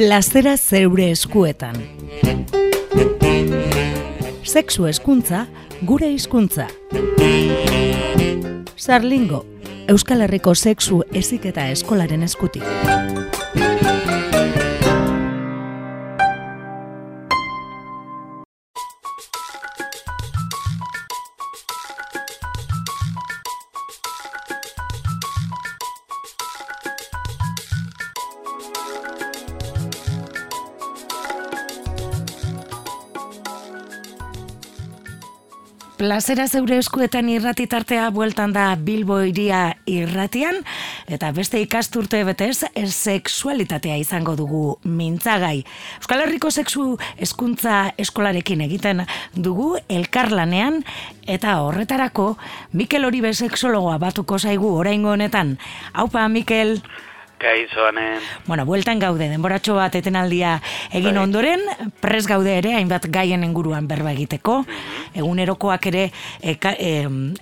plazera zeure eskuetan. Sexu eskuntza, gure hizkuntza. Sarlingo, Euskal Herriko sexu eziketa eskolaren eskutik. Plazera zeure eskuetan irratitartea bueltan da Bilbo iria irratian, eta beste ikasturte betez, sexualitatea izango dugu mintzagai. Euskal Herriko sexu eskuntza eskolarekin egiten dugu elkarlanean, eta horretarako Mikel Oribe sexologoa batuko zaigu oraingo honetan. Haupa, Mikel! Kaixo, Bueno, bueltan gaude, denboratxo bat etenaldia egin bai. ondoren, pres gaude ere, hainbat gaien inguruan berba egiteko, mhm. egunerokoak ere eka,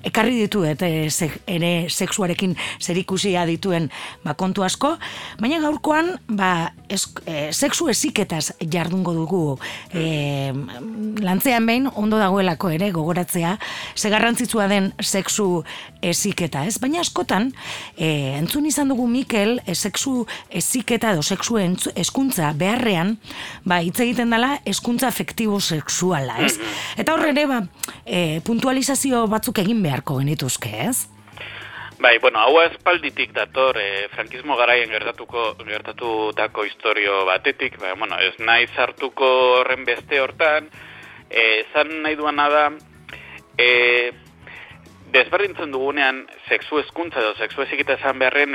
ekarri ditu, eta ere sexuarekin zerikusia dituen ba, kontu asko, baina gaurkoan, ba, es, e, sexu eziketaz jardungo dugu e, lantzean behin, ondo dagoelako ere, gogoratzea, segarrantzitsua den sexu eziketa, ez? Baina askotan, e, entzun izan dugu Mikel, ez sexu eziketa edo sexu eskuntza beharrean, ba, hitz egiten dela eskuntza afektibo sexuala, ez? Mm-hmm. Eta horre ere, ba, e, puntualizazio batzuk egin beharko genituzke, ez? Bai, bueno, hau espalditik dator, e, frankismo garaien gertatuko, gertatutako historio batetik, bai, bueno, ez nahi zartuko horren beste hortan, e, zan nahi duana da, e, desberdintzen dugunean sexu eskuntza edo sexu ezikita esan beharrean,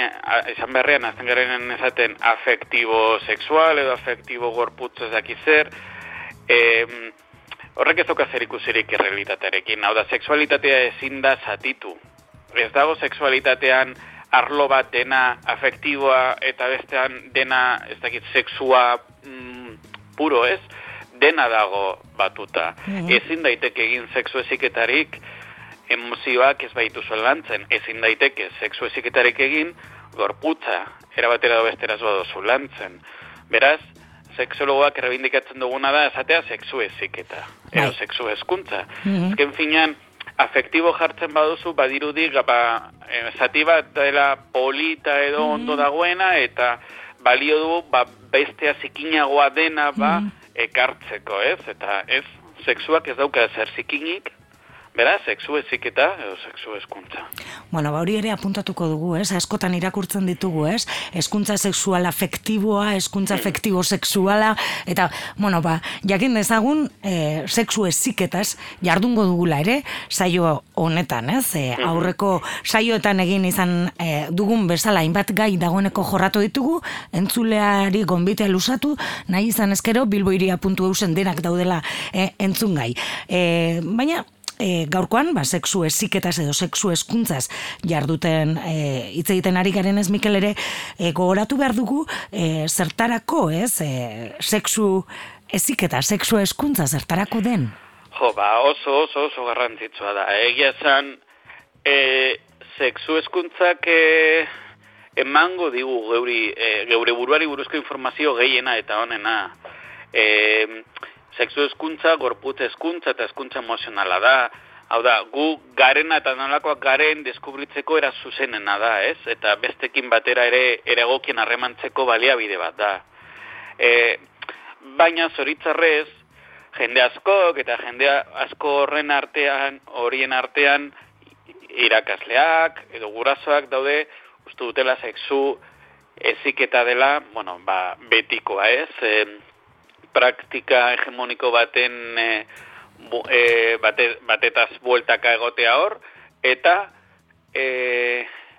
esan beharrean azten garen esaten afektibo sexual edo afektibo gorputz ezaki zer, e, horrek ez doka zer ikusirik errealitatearekin, hau da, sexualitatea ezin da zatitu. Ez dago sexualitatean arlo bat dena afektiboa eta bestean dena, ez dakit, sexua mm, puro ez, dena dago batuta. Mm Ezin daiteke egin sexu eziketarik, emozioak ez baitu lantzen, ezin daiteke sexu eziketarek egin, gorputza, erabatera da besteraz badozu lantzen. Beraz, sexologoak errebindikatzen duguna da, esatea sexu eziketa, edo bai. sexu eskuntza. Mm Ezken finean, afektibo jartzen baduzu, badirudi, ba, zati bat dela polita edo mm ondo dagoena, eta balio du, ba, bestea zikinagoa dena, ba, mm ekartzeko, ez? Eta ez, sexuak ez dauka zer zikinik, Beraz, sexu eziketa sexu eskuntza. Bueno, ba hori ere apuntatuko dugu, ez? Askotan irakurtzen ditugu, ez? Eskuntza sexual afektiboa, eskuntza afektibo sexuala, eta, bueno, ba, jakin dezagun, e, sexu eziketaz jardungo dugula ere, saio honetan, ez? E, aurreko saioetan egin izan e, dugun bezala, hainbat gai dagoeneko jorratu ditugu, entzuleari gonbitea lusatu, nahi izan ezkero, bilboiria.eusen denak daudela e, entzun gai. E, baina, e, gaurkoan, ba, sexu eziketaz edo sexu eskuntzaz jarduten e, hitz egiten ari garen ez Mikel ere, e, gogoratu behar dugu e, zertarako, ez, e, sexu eziketa, sexu eskuntza zertarako den? Jo, ba, oso, oso, oso garrantzitsua da. Egia zan, e, sexu eskuntzak e, emango digu geuri, e, geure buruari buruzko informazio gehiena eta honena. E, sexu eskuntza, gorputz eskuntza eta eskuntza emozionala da. Hau da, gu garena eta nolakoak garen deskubritzeko era zuzenena da, ez? Eta bestekin batera ere eragokien harremantzeko baliabide bat da. E, baina zoritzarrez, jende askok eta jende asko horren artean, horien artean, irakasleak edo gurasoak daude, uste dutela sexu eziketa dela, bueno, ba, betikoa, ez? E, praktika hegemoniko baten e, e, bate, batetaz bueltaka egotea hor, eta e,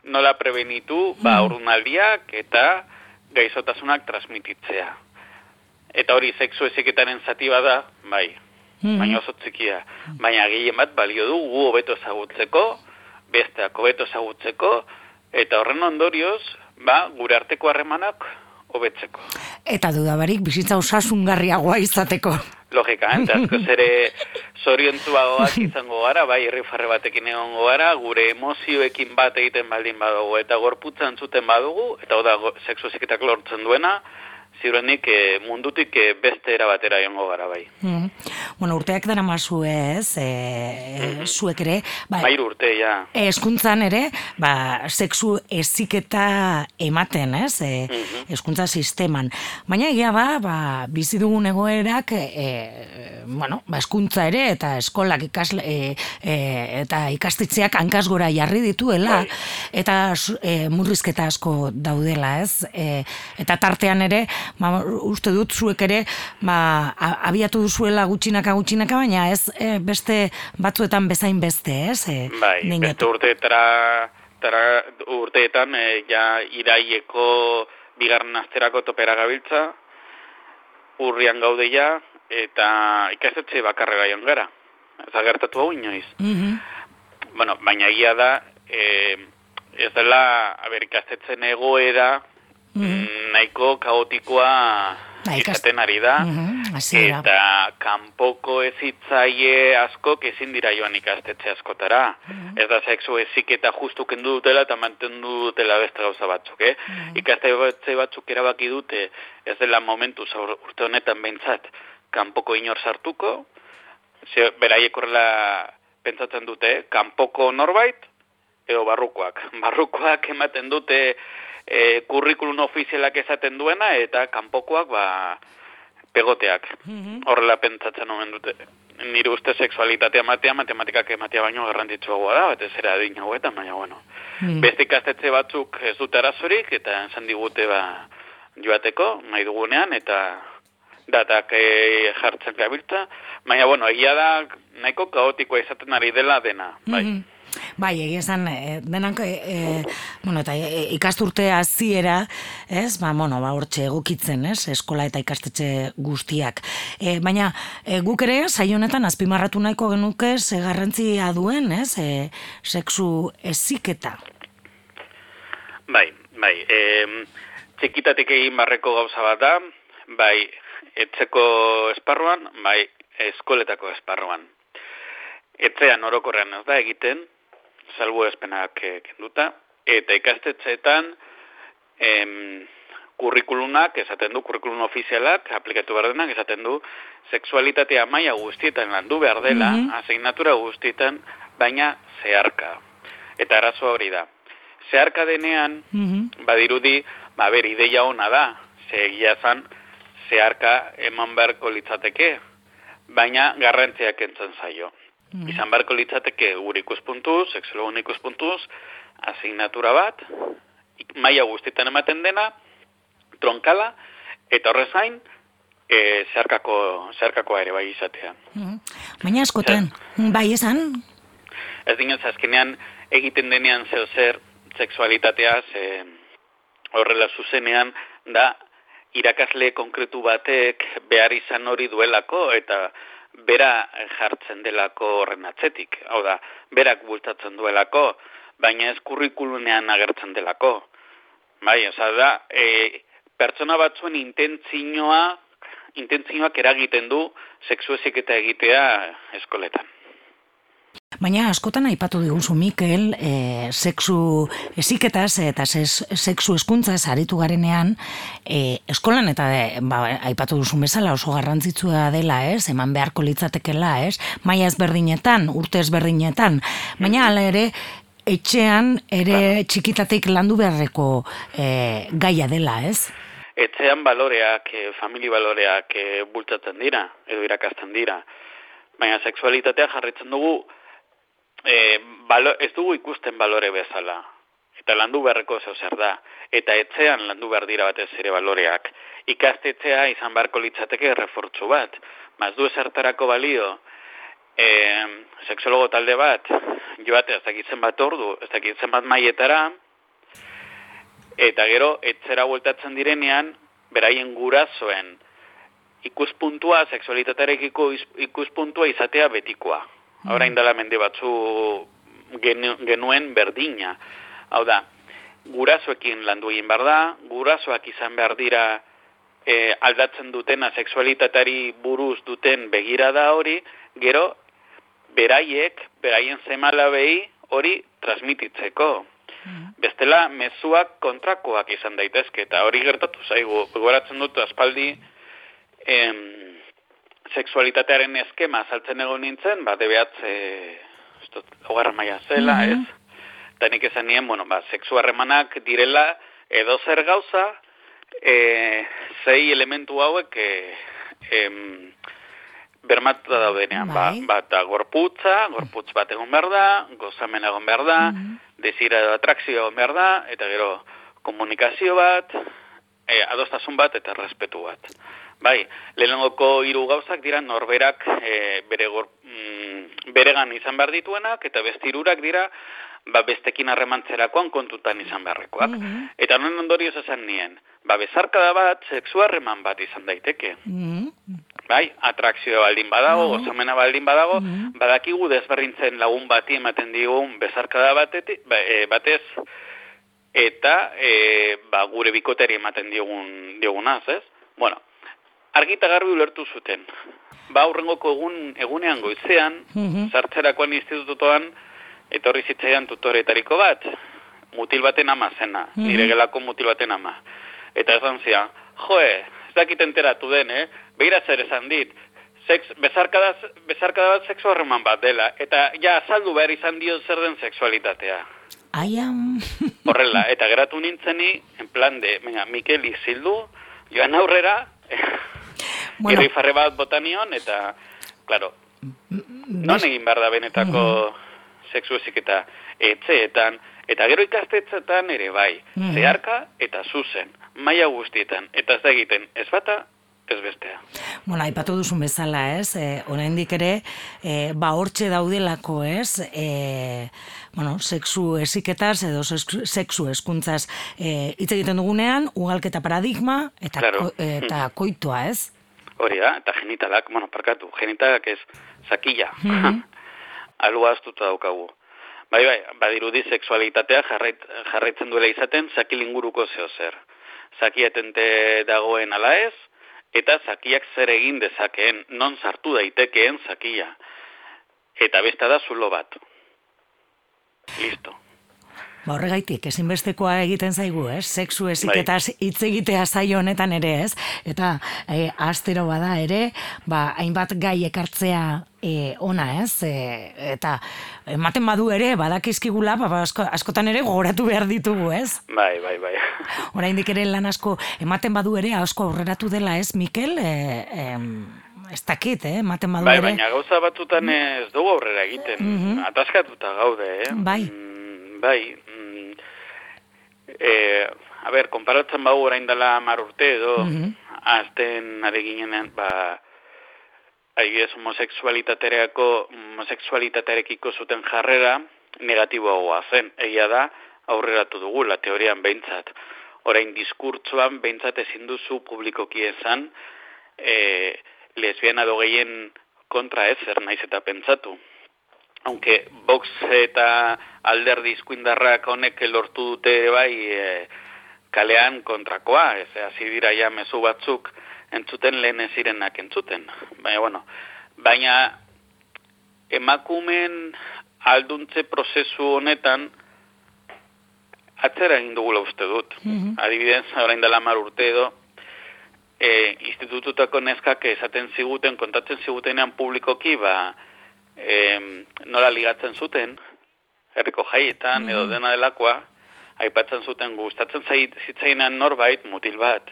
nola prebenitu ba urunaldiak mm. eta gaizotasunak transmititzea. Eta hori sexu eziketaren zati bada, bai, mm. baina oso txikia. Baina gehien bat balio du gu hobeto ezagutzeko, besteak hobeto ezagutzeko, eta horren ondorioz, ba, gure arteko harremanak hobetzeko. Eta dudabarik bizitza osasungarriagoa izateko. Logika, eta asko zere zoriontuagoak izango gara, bai, irrifarre batekin egongo gara, gure emozioekin bat egiten baldin badugu, eta gorputzan zuten badugu, eta oda sexu lortzen duena, ziurenik e, mundutik e, beste erabatera jongo gara bai. Mm. Bueno, urteak dara mazu ez, e, mm zuek ere, ba, Mairu urte, ja. eskuntzan ere, ba, sexu eziketa ematen, ez, e, mm eskuntza sisteman. Baina egia ba, ba bizi dugun egoerak, e, bueno, ba, eskuntza ere, eta eskolak ikasle, e, eta ikastitzeak hankasgora jarri dituela, bai. eta e, murrizketa asko daudela, ez, e, eta tartean ere, ba, uste dut zuek ere ba, abiatu duzuela gutxinaka gutxinaka, baina ez e, beste batzuetan bezain beste, ez? E, bai, beste urteetara tara, urteetan e, ja iraieko bigarren azterako topera gabiltza, urrian gaude ja, eta ikasetxe bakarrera joan gara. Ez agertatu hau inoiz. Mm Bueno, baina egia da, e, ez dela, aber, ikastetzen egoera, mm nahiko kaotikoa bai, izaten ari da, mm eta kanpoko ezitzaile asko ezin dira joan ikastetxe askotara. Mm Ez da sexu ezik eta justu kendu dutela eta mantendu dutela beste gauza batzuk, eh? Mm -hmm. batzuk erabaki dute, ez dela momentu urte honetan behintzat, kanpoko inor sartuko, ze, beraiek horrela pentsatzen dute, kanpoko norbait, edo barrukoak. Barrukoak ematen dute e, kurrikulun ofizialak esaten duena eta kanpokoak ba pegoteak. Mhm. Horrela pentsatzen omen dute. Nire uste sexualitatea matea, matematikak ematea baino garrantzitsuagoa da, bete zera adin hauetan, baina bueno. Mm. Beste ikastetxe batzuk ez dute arazorik, eta esan digute ba joateko, nahi dugunean, eta datak e, jartzen gabiltza. Baina, bueno, egia da, nahiko kaotikoa izaten ari dela dena, bai. Mhm. Bai, egia esan, e, denak, e, bueno, eta e, ikasturte hasiera, ez, ba, bueno, ba, hortxe egokitzen, ez, eskola eta ikastetxe guztiak. E, baina, e, guk ere, saionetan, azpimarratu nahiko genuke, ze duen, ez, e, sexu eziketa. Bai, bai, e, txikitatik egin barreko gauza bat da, bai, etzeko esparruan, bai, eskoletako esparruan. Etzean orokorrean ez da egiten, salbu espenak eh, kenduta, eta ikastetxeetan em, kurrikulunak, esaten du, kurrikulun ofizialak, aplikatu behar denak, esaten du, seksualitatea maia guztietan landu behar dela, mm -hmm. asignatura guztietan, baina zeharka. Eta arazo hori da. Zeharka denean, mm badirudi, ba, ber, ideia ona da, zegia zan, zeharka eman beharko litzateke, baina garrantziak entzun zaio. Mm. Izan beharko litzateke gure ikuspuntuz, sexologun ikuspuntuz, asignatura bat, maila guztietan ematen dena, tronkala, eta horrez gain, e, zerkako, zerkako ere bai izatea. Mm. Baina askotan, bai esan? Ez dinez, azkenean, egiten denean zeo zer, seksualitatea, ze horrela zuzenean, da, irakasle konkretu batek behar izan hori duelako, eta bera jartzen delako horren atzetik. Hau da, berak bultatzen duelako, baina ez kurrikulunean agertzen delako. Bai, oza da, e, pertsona batzuen intentzinoa, intentzinoak eragiten du seksuezik eta egitea eskoletan. Baina askotan aipatu diguzu Mikel, e, sexu esiketaz eta sexu eskuntza aritu garenean, e, eskolan eta e, ba, aipatu duzu bezala oso garrantzitsua dela, ez? Eman beharko litzatekela, ez? Maia ezberdinetan, urte ezberdinetan, baina hala ere etxean ere txikitatik landu beharreko e, gaia dela, ez? Etxean baloreak, famili baloreak bultatzen dira, edo irakasten dira. Baina sexualitatea jarritzen dugu e, balo, ez dugu ikusten balore bezala. Eta landu beharreko zeu zer da. Eta etxean landu behar dira batez ere baloreak. Ikastetxea izan beharko litzateke refortzu bat. Maz du ezertarako balio, e, seksologo talde bat, joate ez dakitzen bat ordu, ez dakitzen bat maietara, eta gero, etzera bueltatzen direnean, beraien gurasoen ikuspuntua, seksualitatearekiko ikuspuntua izatea betikoa. Hora indala mende batzu genuen berdina. Hau da, gurasoekin landu egin behar da, gurasoak izan behar dira e, aldatzen dutena sexualitatari buruz duten begirada hori, gero beraiek, beraien zemala behi hori transmititzeko. Bestela, mezuak kontrakoak izan daitezke, eta hori gertatu zaigu, goratzen dut aspaldi, em, seksualitatearen eskema saltzen egon nintzen, ba, debeatz, e, hogarra maia zela, ez? Eta nik esan nien, bueno, ba, seksu harremanak direla, edo zer gauza, e, zei elementu hauek, e, em, bermatu da daudenean, ba, Bai. bat da gorputza, gorputz bat egon behar da, gozamen egon behar da, desira edo atrakzio egon behar da, eta gero komunikazio bat, e, adostasun bat eta respetu bat. Bai, lehenengoko hiru gauzak dira norberak e, bere gor, mm, beregan izan behar dituenak, eta beste hirurak dira ba, bestekin harremantzerakoan kontutan izan beharrekoak. Eta non ondorioz esan nien, ba, bezarkada bat, sexu harreman bat izan daiteke. Mhm. Bai, atrakzioa baldin badago, gozamena baldin badago, badakigu desberdintzen lagun bati ematen digun bezarkada bateti, ba, e, batez, eta e, ba, gure bikoteri ematen diogun, diogunaz, ez? Bueno, argita garbi ulertu zuten. Ba, aurrengoko egun, egunean goizean, sartzerakoan institutoan, etorri zitzaidan tutoretariko bat, mutil baten ama zena, nire gelako mutil baten ama. Eta esan zian, joe, ez dakit enteratu den, eh? Beira zer esan dit, sex, bezarkada, bezarkada bat sexu harreman bat dela, eta ja azaldu behar izan dio zer den sexualitatea. Aiam. Horrela, eta geratu nintzeni, en plan de, venga, Mikel izildu, joan aurrera, Bueno. irrifarre bat botanion, eta, claro, non egin behar da benetako sexu eziketa etxeetan, eta gero ikastetzetan ere bai, Mhm. zeharka eta zuzen, maila guztietan, eta ez da egiten, ez bata, ez bestea. Bueno, aipatu duzun bezala, ez? E, oraindik ere, e, ba hortxe daudelako, ez? E, bueno, sexu esiketaz edo sexu, eskuntzaz e, hitz egiten dugunean, ugalketa paradigma eta, Claro. ko, eta koitua, ez? Hori da, eta genitalak, bueno, parkatu, genitalak ez, zakila. Alua astuta daukagu. Bai, bai, badirudi sexualitatea jarrait, jarraitzen duela izaten zakil inguruko zeo zer. Zakietente dagoen ala ez, eta zakiak zer egin dezakeen, non sartu daitekeen zakia. Eta beste da zulo bat. Listo. Ba horregaitik, ezinbestekoa egiten zaigu, ez? Sexu esiketaz hitz egitea saio honetan ere, ez? Eta e, astero bada ere, ba, hainbat gai ekartzea e, ona, ez? E, eta ematen badu ere, badakizkigula, ba, ba, asko, askotan ere gogoratu behar ditugu, ez? Bai, bai, bai. Oraindik ere lan asko ematen badu ere asko aurreratu dela, ez, Mikel? E, em, ez dakit, eh? ematen badu Bai, ere. baina gauza batzutan ez dugu aurrera egiten. Ataskatuta gaude, eh? Bai. Mm, bai. Mm, e, a ber, konparatzen bau orain dela mar urte edo, azten ari ginenean, ba, adibidez homosexualitateako, homosexualitatearekiko zuten jarrera negatiboagoa zen. Egia da, aurreratu dugu, la teorian behintzat. Orain diskurtzoan behintzat ezin duzu publikoki esan, e, lesbiana do gehien kontra ez, zer naiz eta pentsatu. Aunque Vox eta alderdi izkuindarrak honek lortu dute bai e, kalean kontrakoa, ez hasi dira ja mezu batzuk entzuten lehen ez zirenak entzuten. Baina, bueno, baina emakumen alduntze prozesu honetan atzera egin dugula uste dut. Adibidez, orain dela mar urte edo, e, institututako neskak esaten ziguten, kontatzen zigutenean publikoki, ba, e, nola ligatzen zuten, herriko jaietan edo dena delakoa, aipatzen zuten gustatzen zait, zitzainan norbait mutil bat.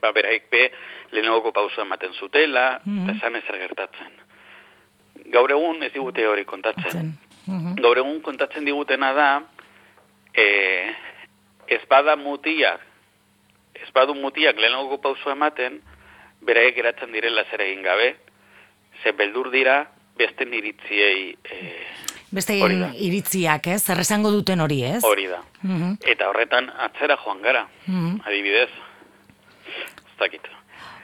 Ba, beraik be, lehenagoko pauso ematen zutela, eta esan ezer gertatzen. Gaur egun ez digute hori kontatzen. Zen. Mhm. Gaur egun kontatzen digutena da, e, ez bada mutiak, ez badu mutiak lehenagoko pauso ematen, beraiek geratzen direla zer egin gabe, ze beldur dira beste iritziei e, Beste iritziak, ez? Zer esango duten hori, ez? hori da. Mhm. Eta horretan atzera joan gara, Mhm. adibidez. Ez dakit.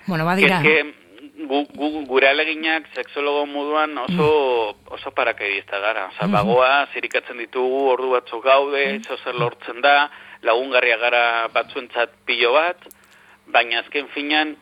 Bueno, badira. Eske, gu, gu, gure aleginak sexologo moduan oso, oso parakedista gara. Osa, bagoa, zirikatzen ditugu, ordu batzuk gaude, mm. zer lortzen da, lagungarria gara batzuentzat pilo bat, baina azken finan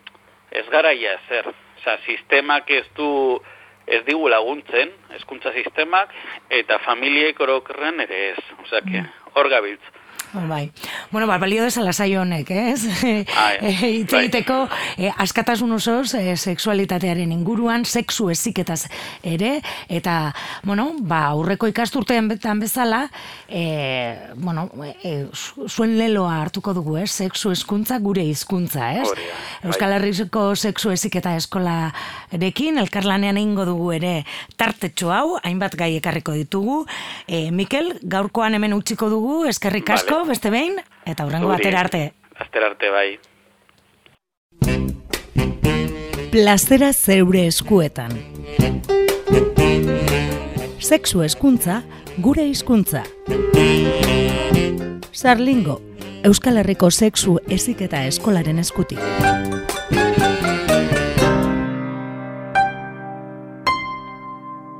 ez gara ia ezer. Osa, sistemak ez du ez digu laguntzen, hezkuntza sistemak, eta familiek orokorren ere ez. Osa, que, hor gabiltz. Oh, bai. Bueno, ba, balio desala saio honek, ez? Bai, Hitz bai. egiteko, eh, askatasun osoz, eh, sexualitatearen inguruan, sexu eziketaz ere, eta, bueno, ba, aurreko ikasturtean betan bezala, eh, bueno, eh, zu- zuen leloa hartuko dugu, ez? Sexu hezkuntza gure hizkuntza, ez? Hori da, bai. Euskal Herriko sexu eziketa eskolarekin, elkarlanean egingo dugu ere tartetxo hau, hainbat gai ekarriko ditugu. Eh, Mikel, gaurkoan hemen utziko dugu, eskerrik asko, Vale. Beste behin, eta hurrengo batera arte. Astera arte bai. Plazera zeure eskuetan. Sexu hezkuntza gure hizkuntza. Sarlingo, Euskal Herriko sexu eziketa eskolaren eskutik.